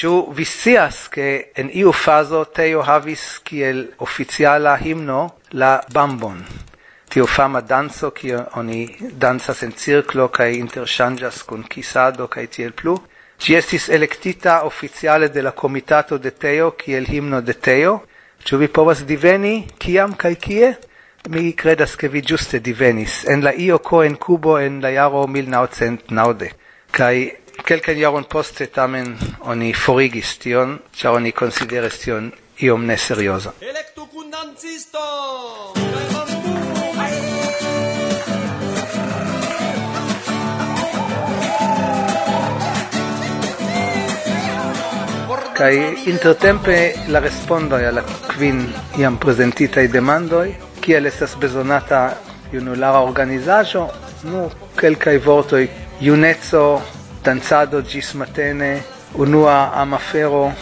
Ciu vicias che en iu faso teo havis kiel oficiala himno la bambon. Tio fama danzo kie oni danzas en circlo kai interŝanĝas kun kisado kai tiel plu. Ci estis electita oficiale de la comitato de Teo kiel himno de Teo. Ciu vi povas diveni, kiam kai kie? Mi credas che vi giuste divenis en la io co en cubo en la jaro 1990. Kai Kelkajn jaron poste tamen oni forigis tion, ĉar oni consideres tion iom ne seriosa. Electu dancisto! Kai intertempe la respondoj alla quin iam jam prezentitaj kiel estas bezonata junulara organizaĵo, nu kelkaj vortoj juneco danzado gis matene, unua amafero,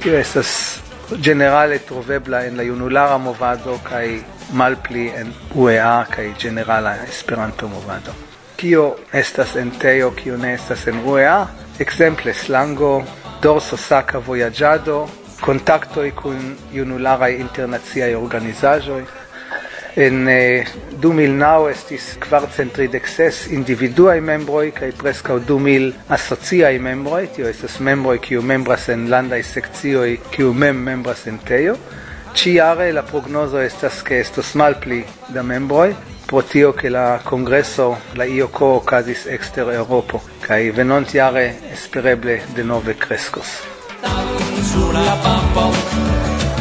tio estas generale trovebla en la junulara movado kai malpli en UEA kai generala Esperanto movado. Kio estas en teo, kio ne estas en UEA? exemple slango, dorso saka vojaĝado, kontaktoj kun junularaj internaciaj organizaĵoj, En eh, 2009 estis kvarcentridexes individuai membroi, kaj preskaŭ 2000 asociaj membroi, tio estas membroi kiu membras en landai sekcioj kiu mem membras en teio. Ciare la prognoso estas che estos malpli da membroi, pro tio che la congresso la IOCO ocasis exter Europo, kai venont iare espereble de nove crescos. Tan sulla pampo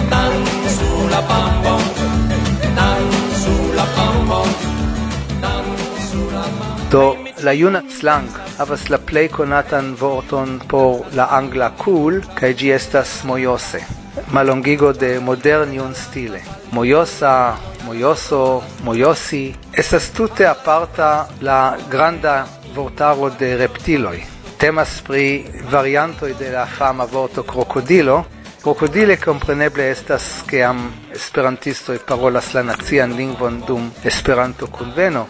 tan sulla pampo Do la juna slang havas la plej konatan vorton por la angla cool kaj ĝi estas mojose. Malongigo de modern jun stile. Mojosa, mojoso, mojosi estas tute aparta la granda vortaro de reptiloj. Temas pri variantoj de la fama vorto krokodilo, Crocodile compreneble estas che am esperantistoj parolas la nacian lingvon dum Esperanto conveno,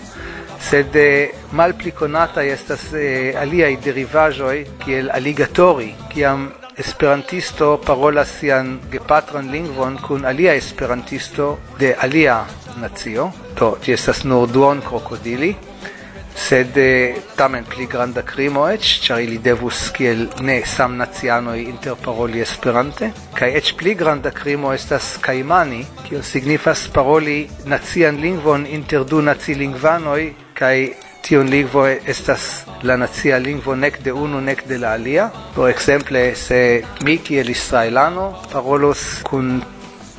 sed eh, malpli conata estas eh, aliai derivajoi kiel alligatori, kiam esperantisto parolas sian gepatran lingvon kun alia esperantisto de alia nacio, to, ti estas nur duon krokodili, sed eh, tamen pli granda crimo eĉ, char ili devus kiel ne sam nazianoi interparoli Esperante, kaj eĉ pli granda krimo estas caimani, kio signifas paroli nacian lingvon inter du nacilingvanoj kai tiun lingvo estas la nacia lingvo nek de unu nek de la alia. Por ekzemple, se mi kiel israelano parolos kun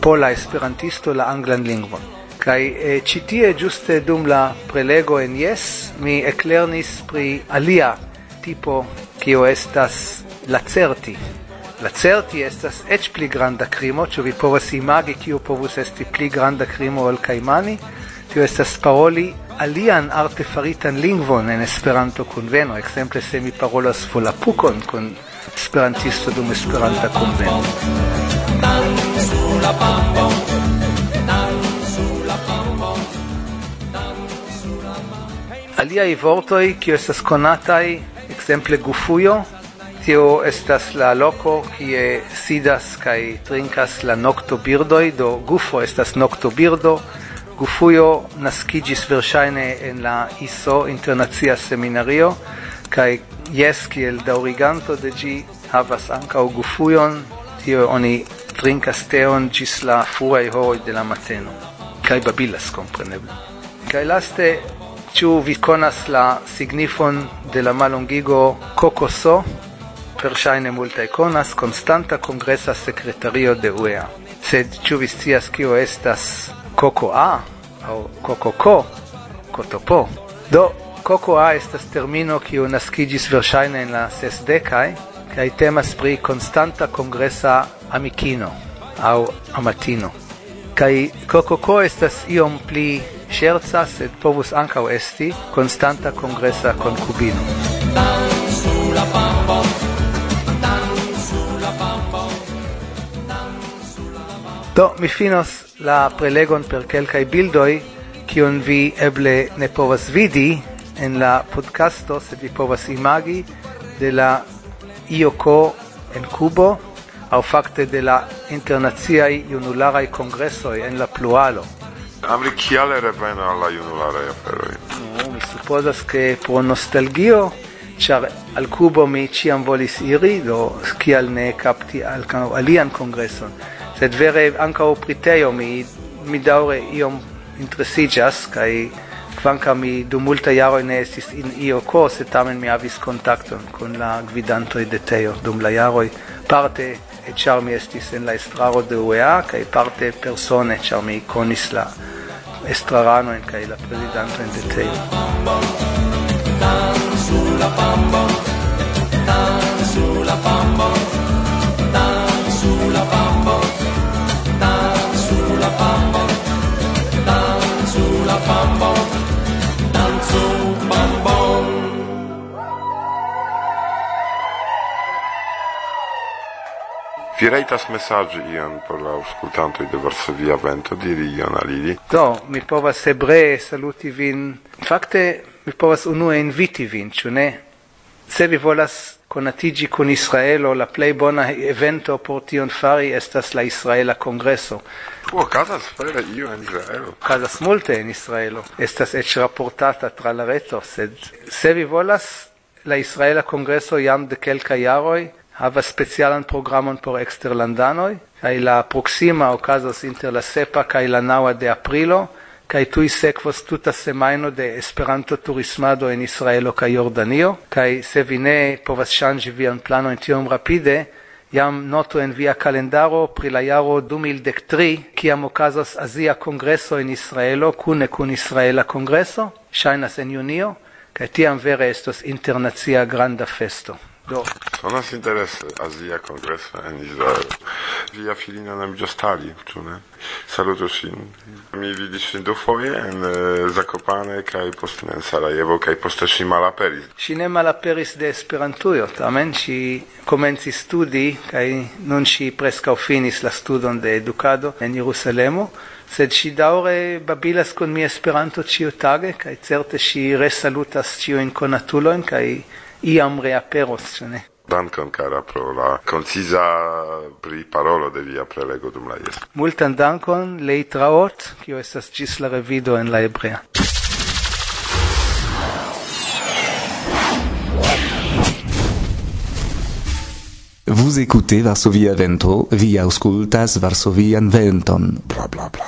pola esperantisto la anglan lingvon. Kai eh, ĉi tie dum la prelego en yes mi eklernis pri alia tipo kio estas la certi la certi estas eĉ pli granda krimo, ĉu vi povas imagi kio povus esti pli granda krimo ol caimani tio estas paroli alian artefaritan lingvon en Esperanto kunveno, ekzemple se mi parolas volapukon kun esperantisto dum Esperanta kunveno. Aliai vortoi, kio estas conatai, exemple gufujo, tio estas la loco kie sidas kaj trinkas la nocto birdoi, do gufo estas nocto birdo, Gufuyo naskigis verŝajne en la ISO internacia seminario kaj jes kiel daŭriganto de ĝi havas ankaŭ gufujon tio oni trinkas teon ĝis la fruaj horoj de la mateno. Kaj babilas kompreneble. Kaj laste ĉu vi konas la signifon de la mallongigo kokoso? Perŝajne multaj konas konstanta kongresa sekretario de UEA. Sed ĉu vi scias kio estas coco cocoa au cococo cotopo do Coco cocoa estas termino kiu naskiĝis verŝajne en la sesdekaj kaj temas pri konstanta kongresa amikino aŭ amatino. Kaj cococo estas iom pli scherza sed povus ankaŭ esti konstanta kongresa konkubino. Do, mi finos la prelegon per kelkaj bildoj kion vi eble ne povas vidi en la podcasto sed vi povas imagi de la IOCO en Kubo au fakte de la internaziai junularaj congressoi en la plualo. Amri kiale reveno alla la aferoi? No, mi supposas ke pro nostalgio char al Kubo mi ciam volis iri, do scial ne kapti al alian congresson sed vere anca o priteo mi, mi daure iom interesigas kai kvankam mi dum multa jaroj ne estis in io kurse, tamen mi avis kontakton kun la gvidantoj de teo. Dum la jaroj parte ĉar mi estis en la estraro de UEA kai parte persone char mi konis la estraranojn kai la prezidantojn de teo. sulla sur pambo, tan pambo, Vi reitas messaggi ion por la auscultanto de Varsovia Vento diri ion a Lili. Do, mi povas hebree saluti vin. Fakte, mi povas unue inviti vin, ciu ne? Se vi volas conatigi con Israelo, la plei bona evento por tion fari estas la Israela Congresso. Oh, casas fere io in Israelo? Casas multe in Israelo. Estas ec raportata tra la reto, sed se vi volas la Israela Congresso jam de kelkaj jaroj havas specialan programon por eksterlandanoj kaj la proksima okazos inter la sepa kaj la naŭa de aprilo kaj tuj sekvos tuta semajno de Esperanto turismado en Israelo kaj Jordanio kaj se vi ne povas ŝanĝi vian planon tiom rapide jam noto en via kalendaro pri la jaro 2013 kiam okazos azia kongreso en Israelo kune kun Israela kongreso ŝajnas en junio kaj tiam vere estos internacia granda festo. Do. Co nas interesa Azia Kongresa en Izraelo? Via filina nam giostali, ĉu ne? Salutu. Mi vidis ŝin dufoje en Zakopane kaj poste en Sarajevo kaj poste malaperis. Si ne malaperis de Esperantujo, tamen si komencis studi kaj nun si preskaŭ finis la studon de edukado en Jerusalemo sed si daure babilas con mi Esperanto ĉiutage kaj certe si resalutas ciu in konatulojn kaj iam reaperos, ce ne? Dankon, cara, pro la concisa pri parolo de via prelego dum la ies. Multan dankon, lei traot, kio estas gis la revido en la ebrea. Vous écoutez Varsovia Vento, via auscultas Varsovian Venton. Bla bla bla.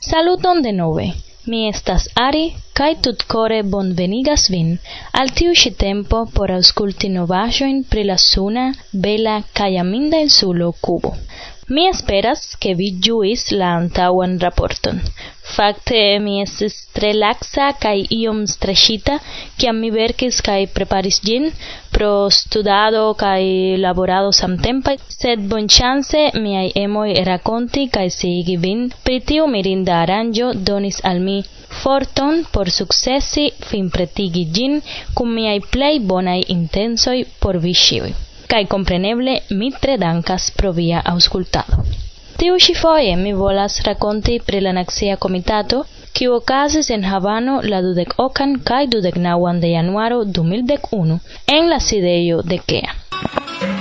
Saluton de nove. Mi estas Ari, kaj tutcore bonvenigas vin al tiu ĉi tempo por aŭskulti novaĵojn pri la suna, bela kaj aminda insulo Kubo. Mi esperas, ke vi giuis la antauan raporton. Fakte mi estis tre laxa kaj iom streŝita kiam mi verkis kaj preparis ĝin pro studado kaj laborado samtempe, sed bonŝance miaj emoj rakonti kaj sigi vin pri tiu mirinda aranĝo donis al mi forton por sukcesi finpretigi ĝin kun miaj plej bonaj intencoj por vi ĉiuj. Kai compreneble mi tre dankas pro via auscultado. Tiu ci foie mi volas raconti pri la naxia Comitato, qui ocasis en Havano la dudec ocan cae dudec nauan de januaro 2011 en la sideio de Kea.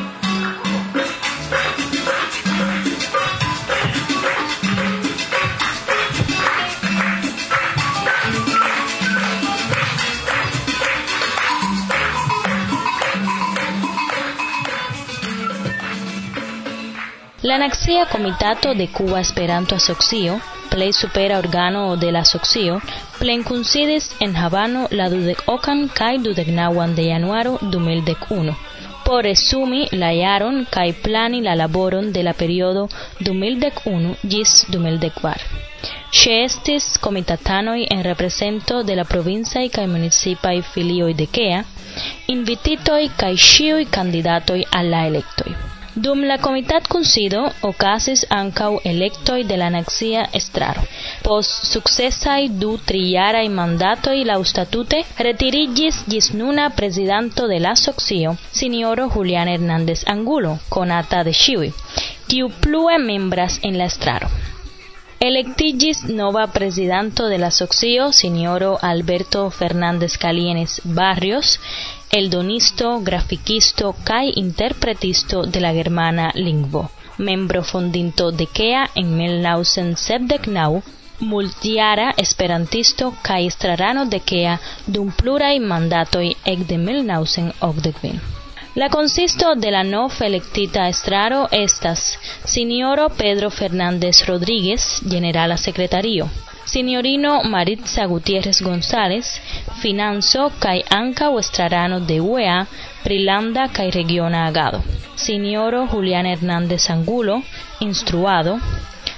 La anaxia comitato de Cuba Esperanto asocio, plej supera organo de la asocio, plenkunsidis en Havano la dudek okan kaj dudeknaŭan de januaro 2011 por resumi la jaron kaj plani la laboron de la periodo 2011 ĝis 2004. Ŝi estis komitatanoj en represento de la provincaj kaj municipaj filioj de KEA, invititoj kaj ĉiuj kandidatoj al la elektoj. Dum la comitat consido ocasis ancau electoi de la naxia estraro. Pos successai du trijaraj la statute retirigis gis nuna presidanto de la soxio, signoro Julian Hernández Angulo, conata de ĉiuj, kiu plue membras en la estraro. Electigis nova presidento de la socio signoro Alberto Fernández Calienes Barrios, el donisto, graficisto kai interpretisto de la germana lingvo. Membro fondinto de KEA en 1979, multiara esperantisto kai estrarano de KEA dum plurai mandatoi ec de 1980. La consisto de la nov electita estraro estas Signoro Pedro Fernández Rodríguez, generala secretario, Signorino Maritza Gutiérrez González, finanzo kai anca estrarano de UEA, Prilanda kai regiona agado, Signoro Julián Hernández Angulo, instruado,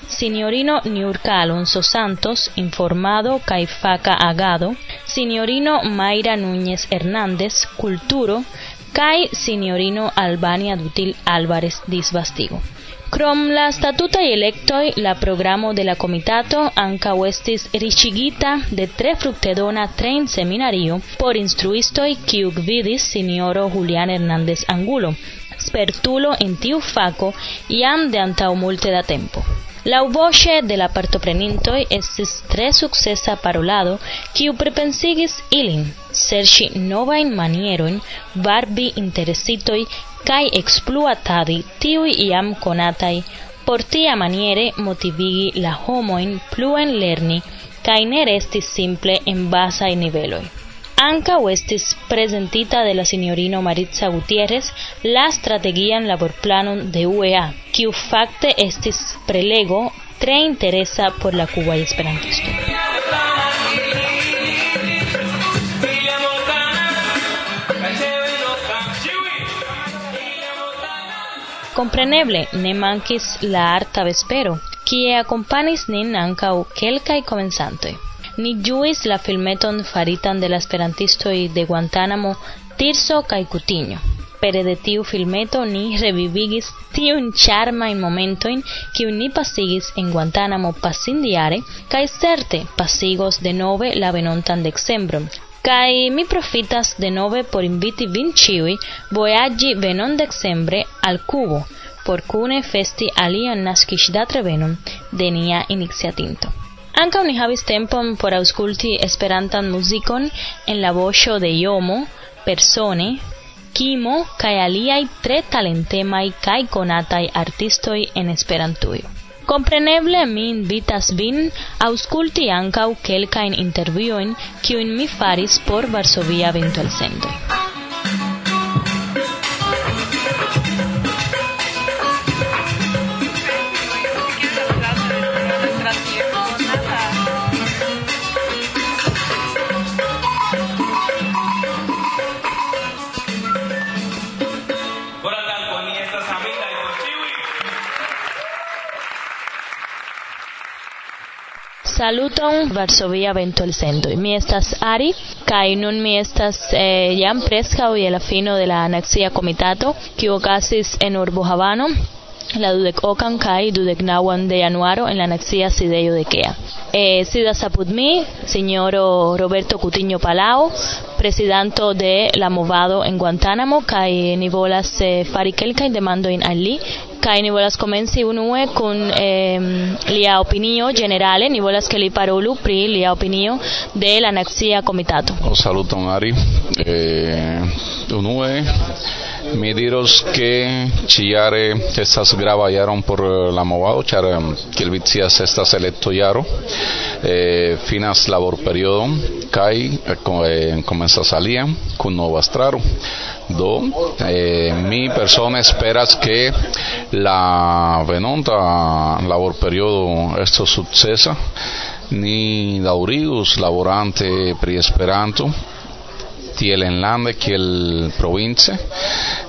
Signorino Niurka Alonso Santos, informado kai faca agado, Signorino Mayra Núñez Hernández, culturo, cae signorino Albania Dutil Álvarez disvastigo. Krom la statuta electoi, la programo de la comitato anca estis richigita de tre fructedona trejn-seminario por instruistoi kiu vidis signoro Julián Hernández Angulo, spertulo en tiu faco iam de antau multe da tempo. La voce de la partoprenintoi estis tre successa parolado, quiu prepensigis ilin serĉi novajn manierojn barbi interesitoj kai exploatadi tiuj iam conatai por tia maniere motivigi la homojn pluen lerni kai ne resti simple en bazaj niveloi Anca estis presentita de la signorino Maritza Gutierrez la strategian laborplanon de UEA, quiu facte estis prelego tre interesa por la kubaj Esperantisto. Compreneble, ne mankis la arta vespero, kie accompanis nin ancau quelcae komencantoj. Ni juis la filmeton faritan de la esperantistoi de Guantánamo, Tirso kaj Cutiño. Pere de tiu filmeto ni revivigis tiun momento in kiun ni pasigis en Guantánamo pasindiare kaj certe pasigos denove la venontan decembron, Kai mi profitas de nove por inviti vin ciui voyaggi venon decembre al Cubo, por cune festi alian nascisdat revenon de nia iniziatinto. Anca ni havis tempon por ausculti esperantan musicon en la vocio de Iomo, Persone, Kimo, kai aliai tre talentemai kai conatai artistoi en Esperantujo. Compreneble mi invitas vin ausculti ankaŭ kelkajn intervjuojn, kiujn mi faris por Varsovia Ventolcento. Saluton Varsovia vento el sendo. Mi estas Ari, kai nun mi estas eh, jam preskaŭ je la fino de la anaxia komitato, kiu okazis en urbo Havano, la dudek okan kai dudek naŭan de januaro en la anaxia sidejo de Kea. Eh, sidas apud mi, Roberto Cutiño Palao, presidente de la movado en Guantánamo, kai ni volas eh, fari kelkajn demandojn al li Kai nivolas komenci unue kun eh, em, lia opinio ĝenerale, ni volas ke li parolu pri lia opinio de la Nacia Komitato. Oh, saluton Ari. Eh, unue mi diros ke ĉiare estas grava por eh, la movado, ĉar kiel em, vi scias estas elektojaro, eh, finas laborperiodon kaj eh, komencas eh, alia kun nova estraro eh, mi persona esperas che la venonta lavor periodo esto successa ni dauridos lavorante pri esperanto tiel enlande kiel province.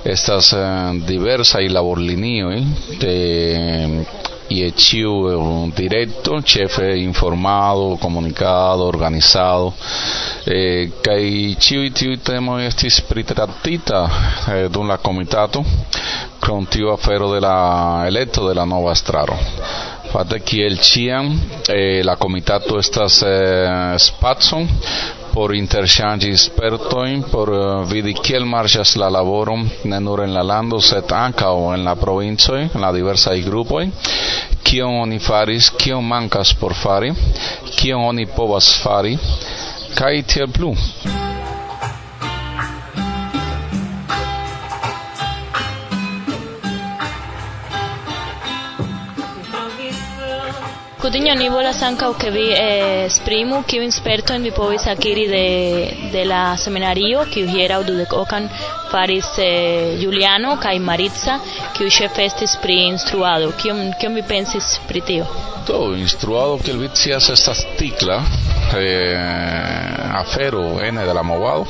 Estas eh, diversaj laborlinioj eh, de e o tio é um direto, chefe informado, comunicado, organizado. Eh, que tio e tio temos este espírito eh, de um comitato com tio afero de la eleto de la nova estraro. Fate que el cian, eh, la comitato estas eh, spazon, por interŝanĝi spertojn, por uh, vidi kiel marŝas la laboro ne nur en la lando, sed ankaŭ en la provincoj, en la diversaj grupoj, kion oni faris, kion mankas por fari, kion oni povas fari, kaj tiel plu. Cudinho ni volas ankaŭ ke vi eh, esprimu kiujn spertojn vi povis akiri de, de la seminario kiu hieraŭ dudek okan faris eh, Juliano kaj Maritza kiu ĉefe estis pri instruado. Kion kion vi pensis pri tio? Do instruado kiel vi scias estas tikla eh, afero ene de la movado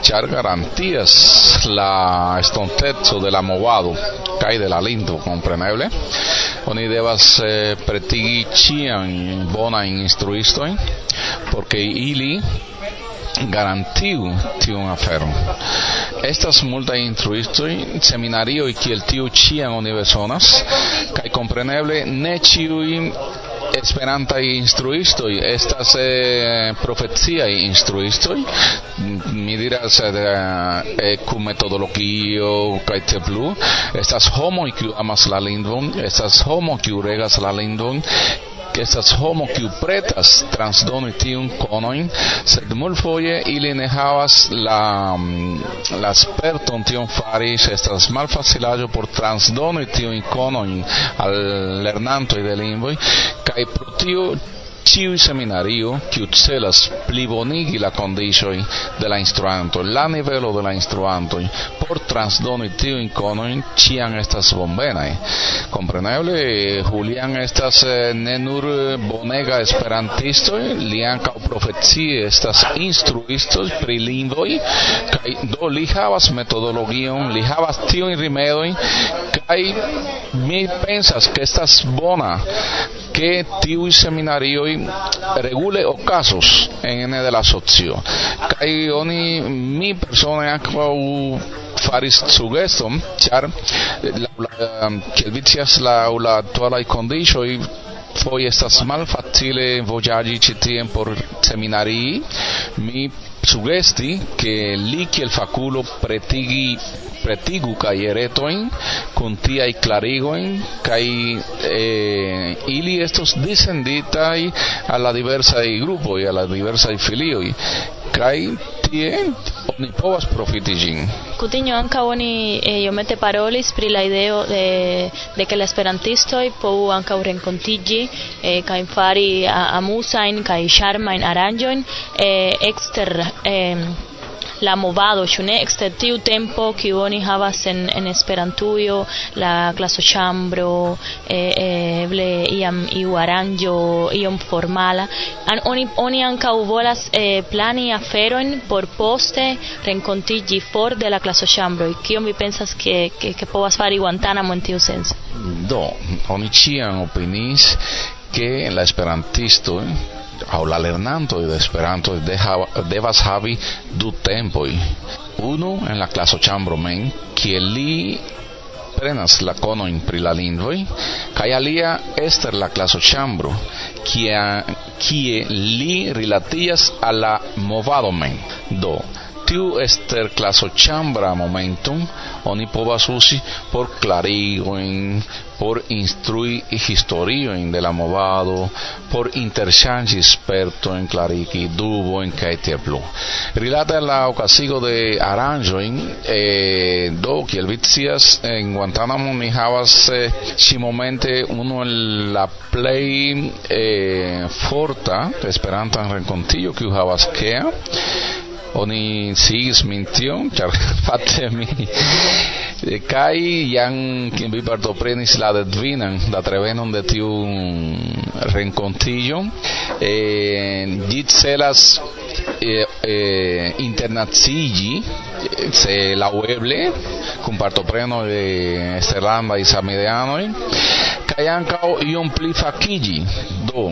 char garantías la estontezo de la movado cae de la lindo compreneble oni devas eh, pretigi cian bona instruisto porque ili garantiu tiun aferon. Estas multaj instruistoj, seminarioj kiel tiu ĉiam oni bezonas, kaj kompreneble ne ĉiuj esperanta instruisto estas eh, profeciaj instruisto mi diras eh, kun eh, metodologio kaj te plu estas homo kiu amas la lingvon estas homo kiu regas la lingvon que estas homo kiu pretas transdoni tiun conoin, sed mulfoje ili ne havas la, mm, la sperton tion fari, estas malfacilaĵo por transdoni tiun conoin al lernantoj de lingvoj, kaj pro tio ciui seminario qui celas plibonigi la condicioi de la instruanto, la nivelo de la instruanto, por transdoni tiu inconoin, cian estas bombenai. Compreneble, Julian estas eh, ne nur bonega esperantisto, li anca profezie estas instruisto pri lingvoi, kai do li havas metodologion, li havas tiu in rimedoi, kai mi pensas que estas bona que tiu seminario regule ocasos en ene de la socio. Kai oni mi persone aqua u faris sugeston char la kiel vicias la la actuala condicio i foi estas mal malfacile voyagi citien por seminari. Mi sugesti che li el faculo pretigi pretigu kaj eretoin kun tiaj klarigojn kaj eh, ili estos disenditaj a la diversaj grupoj a la diversaj filioj. Kaj tie oni povas profiti ĝin. Kutiño anka oni eh, iomete parolis pri la ideo de, de que la esperantistoj povu ankaŭ renkontiĝi eh, kaj fari amusajn kaj ŝarmajn aranĝojn eh, ekster eh, la movado ĉu ne? Ekster tiu tempo kiu oni havas en en Esperantujo la klasoĉambro eh, eble iam iu aranĝo iom formala. An, oni oni ankaŭ volas eh, plani aferojn por poste renkontiĝi for de la klasoĉambro kion vi pensas ke ke, ke povas fari Guantanamo en tiu senso? Do oni ĉiam opiniis ke la esperantisto au la lernanto de esperanto de devas havi du tempoi unu en la claso chambro men kie li prenas la cono in pri la lingvoi kai alia ester la claso chambro kie li rilatias alla movado men. Do più ester clasochambra momentum, oni povas por clarigoin, por instrui historioin de la movado, por interŝanĝi spertojn, klarigi dubojn kaj tiel plu. Rilate al la okazigo de aranĝojn, eh, do kiel vi scias, en Guantanamo ni havas eh, ĉi-momente unu el la plej eh, forta Esperantan renkontiĝo kiu havas kea oni sigis min tion, char fakte mi kai yang quien vi partoprenis la dedvinan la trevenon de tiu rencontillo. Eh, git celas eh, eh, internazigi se la weble con partopreno de Serlanda y Samideano kai anka iom pli fakigi do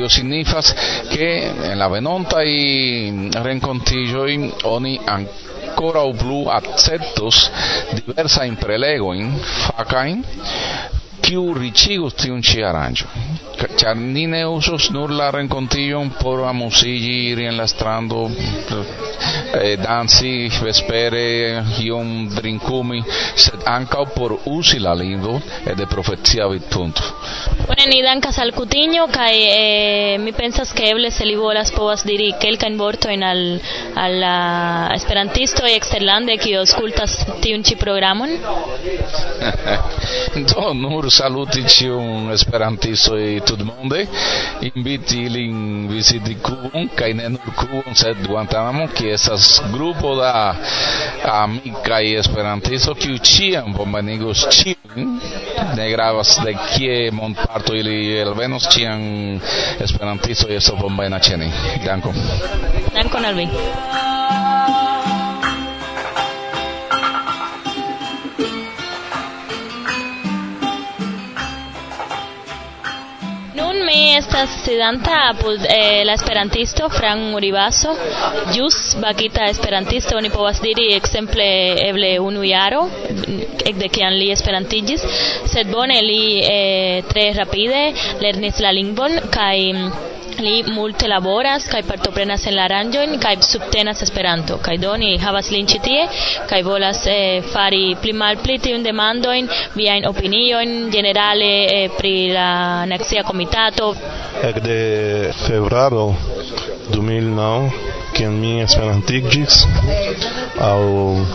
tio signifas en la venonta y rencontillo oni ancora u plu acceptos diversa in prelego in facain kiu riĉigus tiun ĉi aranĝon ĉar ni ne uzos nur la renkontiĝon por amuziĝi iri en la strando eh, danci vespere iom drinkumi sed ankaŭ por uzi la lingvo e de profecia vidpunto bueno, Buen Casalcutiño, que eh, mi pensas que eble se libó las povas diri que el que caimborto en al, al esperantisto y exterlande que oscultas tiunchi programon? Do nur saluti ciun esperantisto y tutmonde, inviti ilin visiti Cubon, kaj ne nur Cubon, sed Guantanamo, que esas grupo da amica y esperantisto que uchian bombanigos chiun, ne gravas de kie monta monparto ili elvenos ĉiam esperantistoj estas bonvena ĉe ni dankon dankon al vi mi estas apud eh, la esperantisto Fran Uribaso jus bakita esperantisto oni povas diri ekzemple eble unu jaro ekde kiam li esperantiĝis sed bone li eh, rapide lernis la lingvon kaj li multe laboras kaj partoprenas en la aranĝojn kaj subtenas Esperanto. Kaj do ni havas lin ĉi tie kaj volas eh, fari pli malpli tiujn demandojn viajn opiniojn ĝenerale eh, pri la nacia komitato ekde februaro 2009 quien mi esperantiĝis aŭ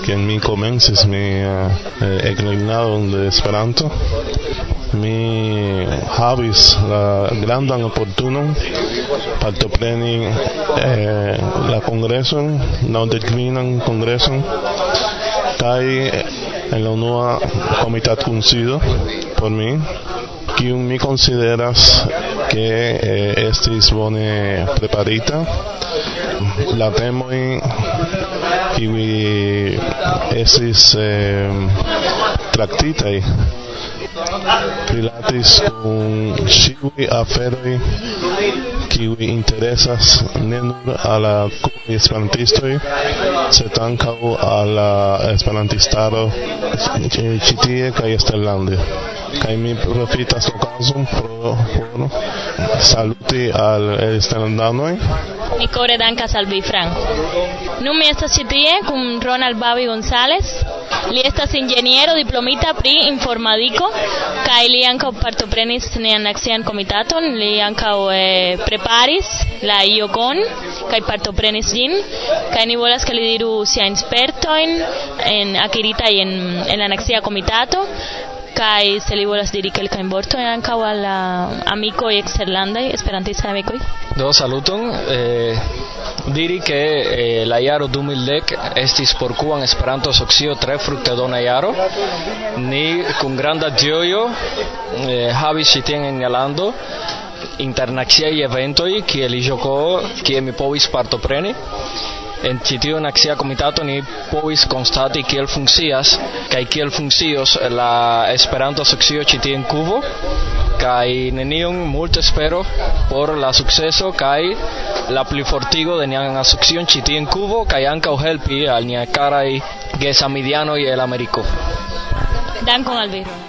quien mi komencis mi eh, eklegnadon de Esperanto mi havis la grandan oportunon partopreni eh, la congreson, la dekvinan congreson, kai en la unua comitat kunsido por mi kiu mi consideras que eh, estis bone preparita. La temoj kiuj estis eh, traktitaj Obrigado. Rilatis kun ĉiuj aferoj kiuj interesas ne nur al la esperantistoj sed ankaŭ al la esperantistaro ĉi tie kaj eksterlande kaj mi profitas okazon pro saluti al eksterlandanoj Mi kore dankas al vi, Frank. Nun mi estas ĉi tie kun Ronald Babi González. Li estas inĝeniero diplomita pri informadiko kaj li ankaŭ partoprenis nian nacian komitaton, li ankaŭ eh, preparis la IOKon kaj partoprenis ĝin, kaj ni volas ke li diru siajn spertojn en akiritaj en, en la nacia komitato. Kai se li volas diri kelka in vorto en ankaŭ al la amiko eksterlandaj esperantistaj amikoj do saluton. Eh, diri ke eh, la jaro 2010 estis por Kuban Esperanto Asocio tre fruktadona jaro ni kun granda ĝojo eh, havis ĉi tien en Galando internaciaj eventoj kie li ĵoko kie mi povis partopreni en sitio en axia comitato ni povis constati kiel funkcias kaj kiel funkcios la Esperanto asocio ĉi en Kubo kaj nenion multe espero por la sukceso kaj la plifortigo de nia asocio ĉi en Kubo kaj ankaŭ helpi al nia karaj gesamidianoj el Ameriko. Dankon Alviro.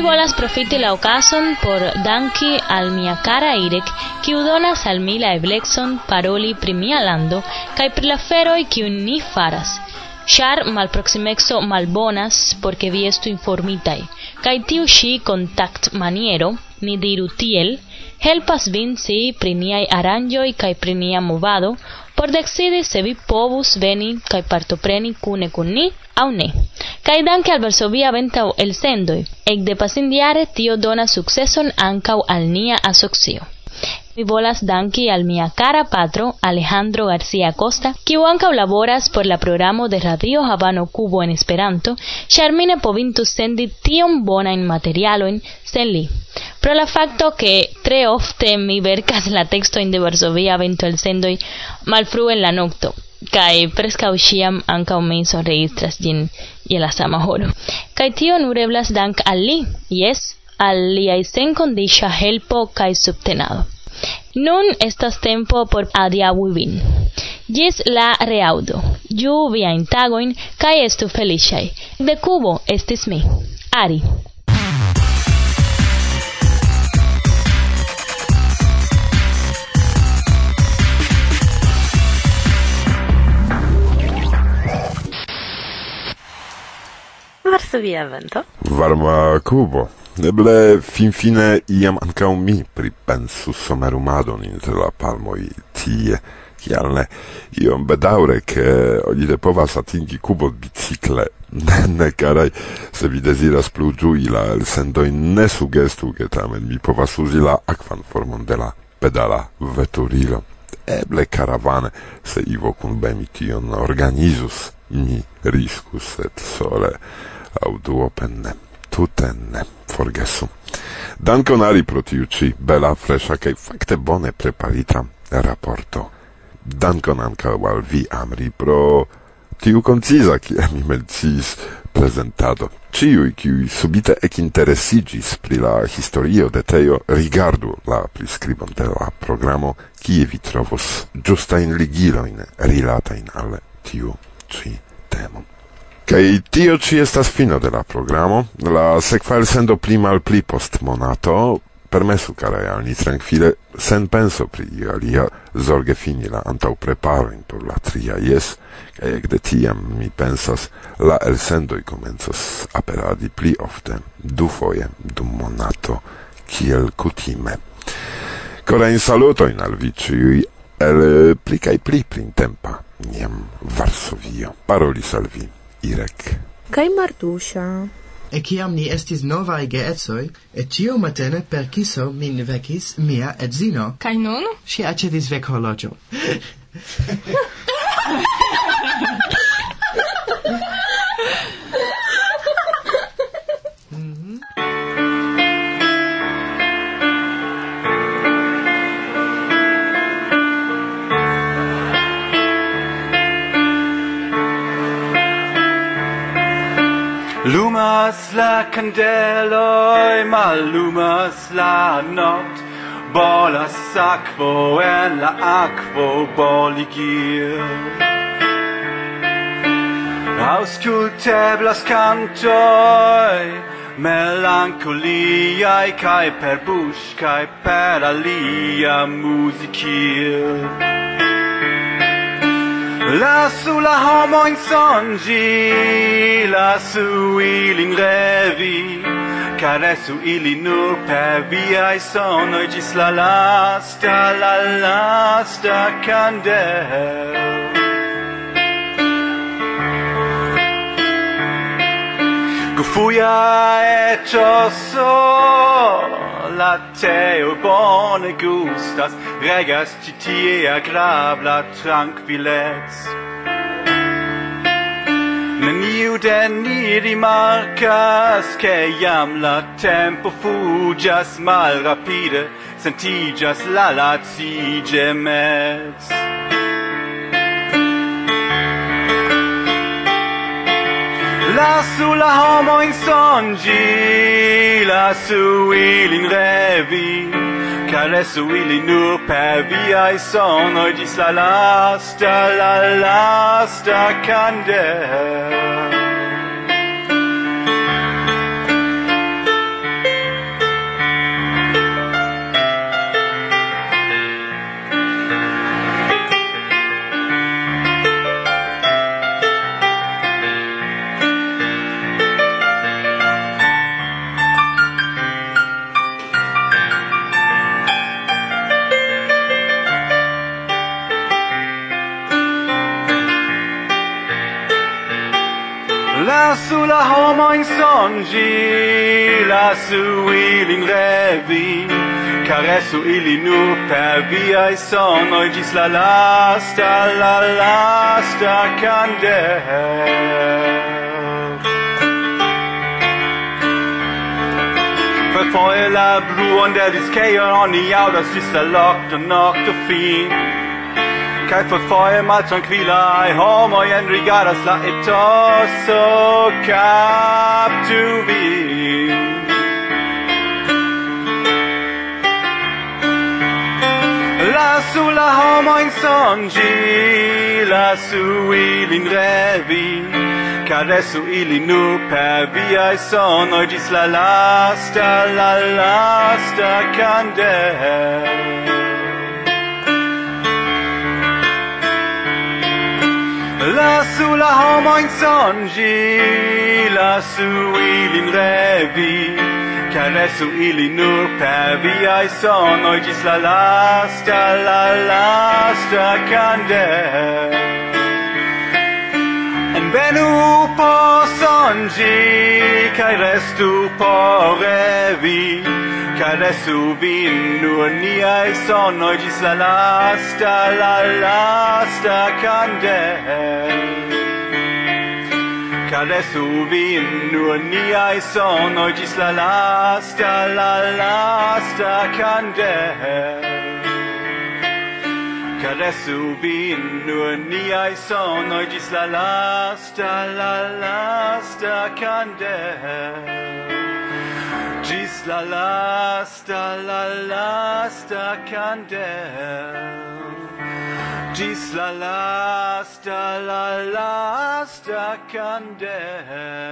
Mi volas profiti la okason por danki al mia cara Irek, kiu donas al mi la eblexon paroli pri mia lando kaj pri la feroj kiu ni faras. Char malproximexo malbonas porque vi estu informitai, Kaj tiu ŝi contact maniero, ni diru tiel, helpas vin si pri niaj aranĝoj kaj pri nia movado, por decidi se vi povus veni kaj partopreni kune kun ni aŭ ne. Kaj danke al Varsovia Ventau elsendoj, ekde pasindiare tio donas sukceson ankaŭ al nia asocio. Mi volas danki al mia cara patro Alejandro García Costa, kiu ankaŭ laboras por la programo de Radio Habano Cubo en Esperanto, ĉar mi ne povintus sendi tiom bonajn materialojn sen li. Pro la fakto ke tre ofte mi verkas la tekstojn de Varsovia vento el sendoj malfrue en la nokto, kaj preskaŭ ĉiam ankaŭ mi sonregistras ĝin je la sama horo. Kaj tio nur eblas dank al li, jes, al liaj senkondiĉa helpo kaj subtenado. Nun estas tempo por adiaŭi vin. Gis la reaŭdo. Ĝuu viajn tagojn kaj estu feliĉaj. De Kubo estis mi, Ari. Varsovia vento. Varma Kubo. Eble finfine iam ancau mi pripensu somerumadon inter la palmoi tie, kial ne iom bedaure, che ogni de povas atingi cubo bicicle, ne, carai se vi desiras plu giui la elsendojn, ne sugestu, che tamen mi povas usi la aquan formon de la pedala veturilo. Eble caravane, se Ivo kunbemi tion organizus, ni riscus et sole au duopen ne, tute ne forgesu. Dankon Ari pro tiu ci, bela, fresha kai fakte bone preparita raporto. Dankon ankaŭ al vi, Amri, pro tiu konciza, kie mi menciis presentado. Ciui, kiui subite ecinteresigis pri la historio de Teo, rigardu la priscribon de la programo, kie vi trovos giustain ligiloin rilatain al tiu ci temo. Kaj tio ci estas fino de la programo. La sekva sendo pli malpli post monato. Permesu, caraj, al ni tranquille, sen penso pri alia, zorge fini la antau preparoin por la tria jes, kaj ekde tiam mi pensas, la elsendoj komencas aperadi pli ofte, dufoje, dum monato, kiel kutime. Korain salutojn al vi ĉiuj el pli kaj pli printempa niam Varsovio. Parolis al vi Irek. Kaj Martusha. E kiam ni estis novae geetsoi, et ciu matene per kiso min vekis mia edzino. Kaj nun? Si acedis vec horlogio. Lumas la candeloi, malumas la not, bolas aquo en la aquo boligir. Ausculteblas cantoi, melancoliae, cae per bush, cae per alia musicir. Lasu la homo in songi, lasu ilin revi, caresu ili nur per viai sonoi gis la lasta, la lasta candel. Gufuia et osso, la teo bone gustas, regas ci tie agrabla tranquillez. Neniu de ni rimarcas, che iam la tempo fugias mal rapide, sentigas la lazige mez. lasu la homo in songi lasu ilin revi caresu ili nur per viai sonoi dis la lasta la lasta candela. lasu la homo in songi, lasu ilin revi, caresu ili nur per viai sonoi, gis la lasta, la lasta candel. Fed foel a bruon der is on i audas gis la nokto nokto fin kaj fotfoje maltrankvilaj homoj enrigardas la etoso kaptu vin. Lasu la homojn sonĝi, lasu ilin revi, karesu ili nu per viaj sonoj ĝis la lasta, la lasta kandelo. Lasu la homoin songi, lasu ilin revi, caresu ili nur per viai sonoi, gis la lasta, la lasta candel. En venu po songi, cae restu po revi, caresu vin nur niai sonoi gis la lasta, la lasta candel. Caresu vin nur niai sonoi gis la lasta, la lasta candel. Caresu vin nur niai sonoi gis la lasta, la lasta candel. Gis la lasta, la lasta candel. Gis la lasta, la lasta candel.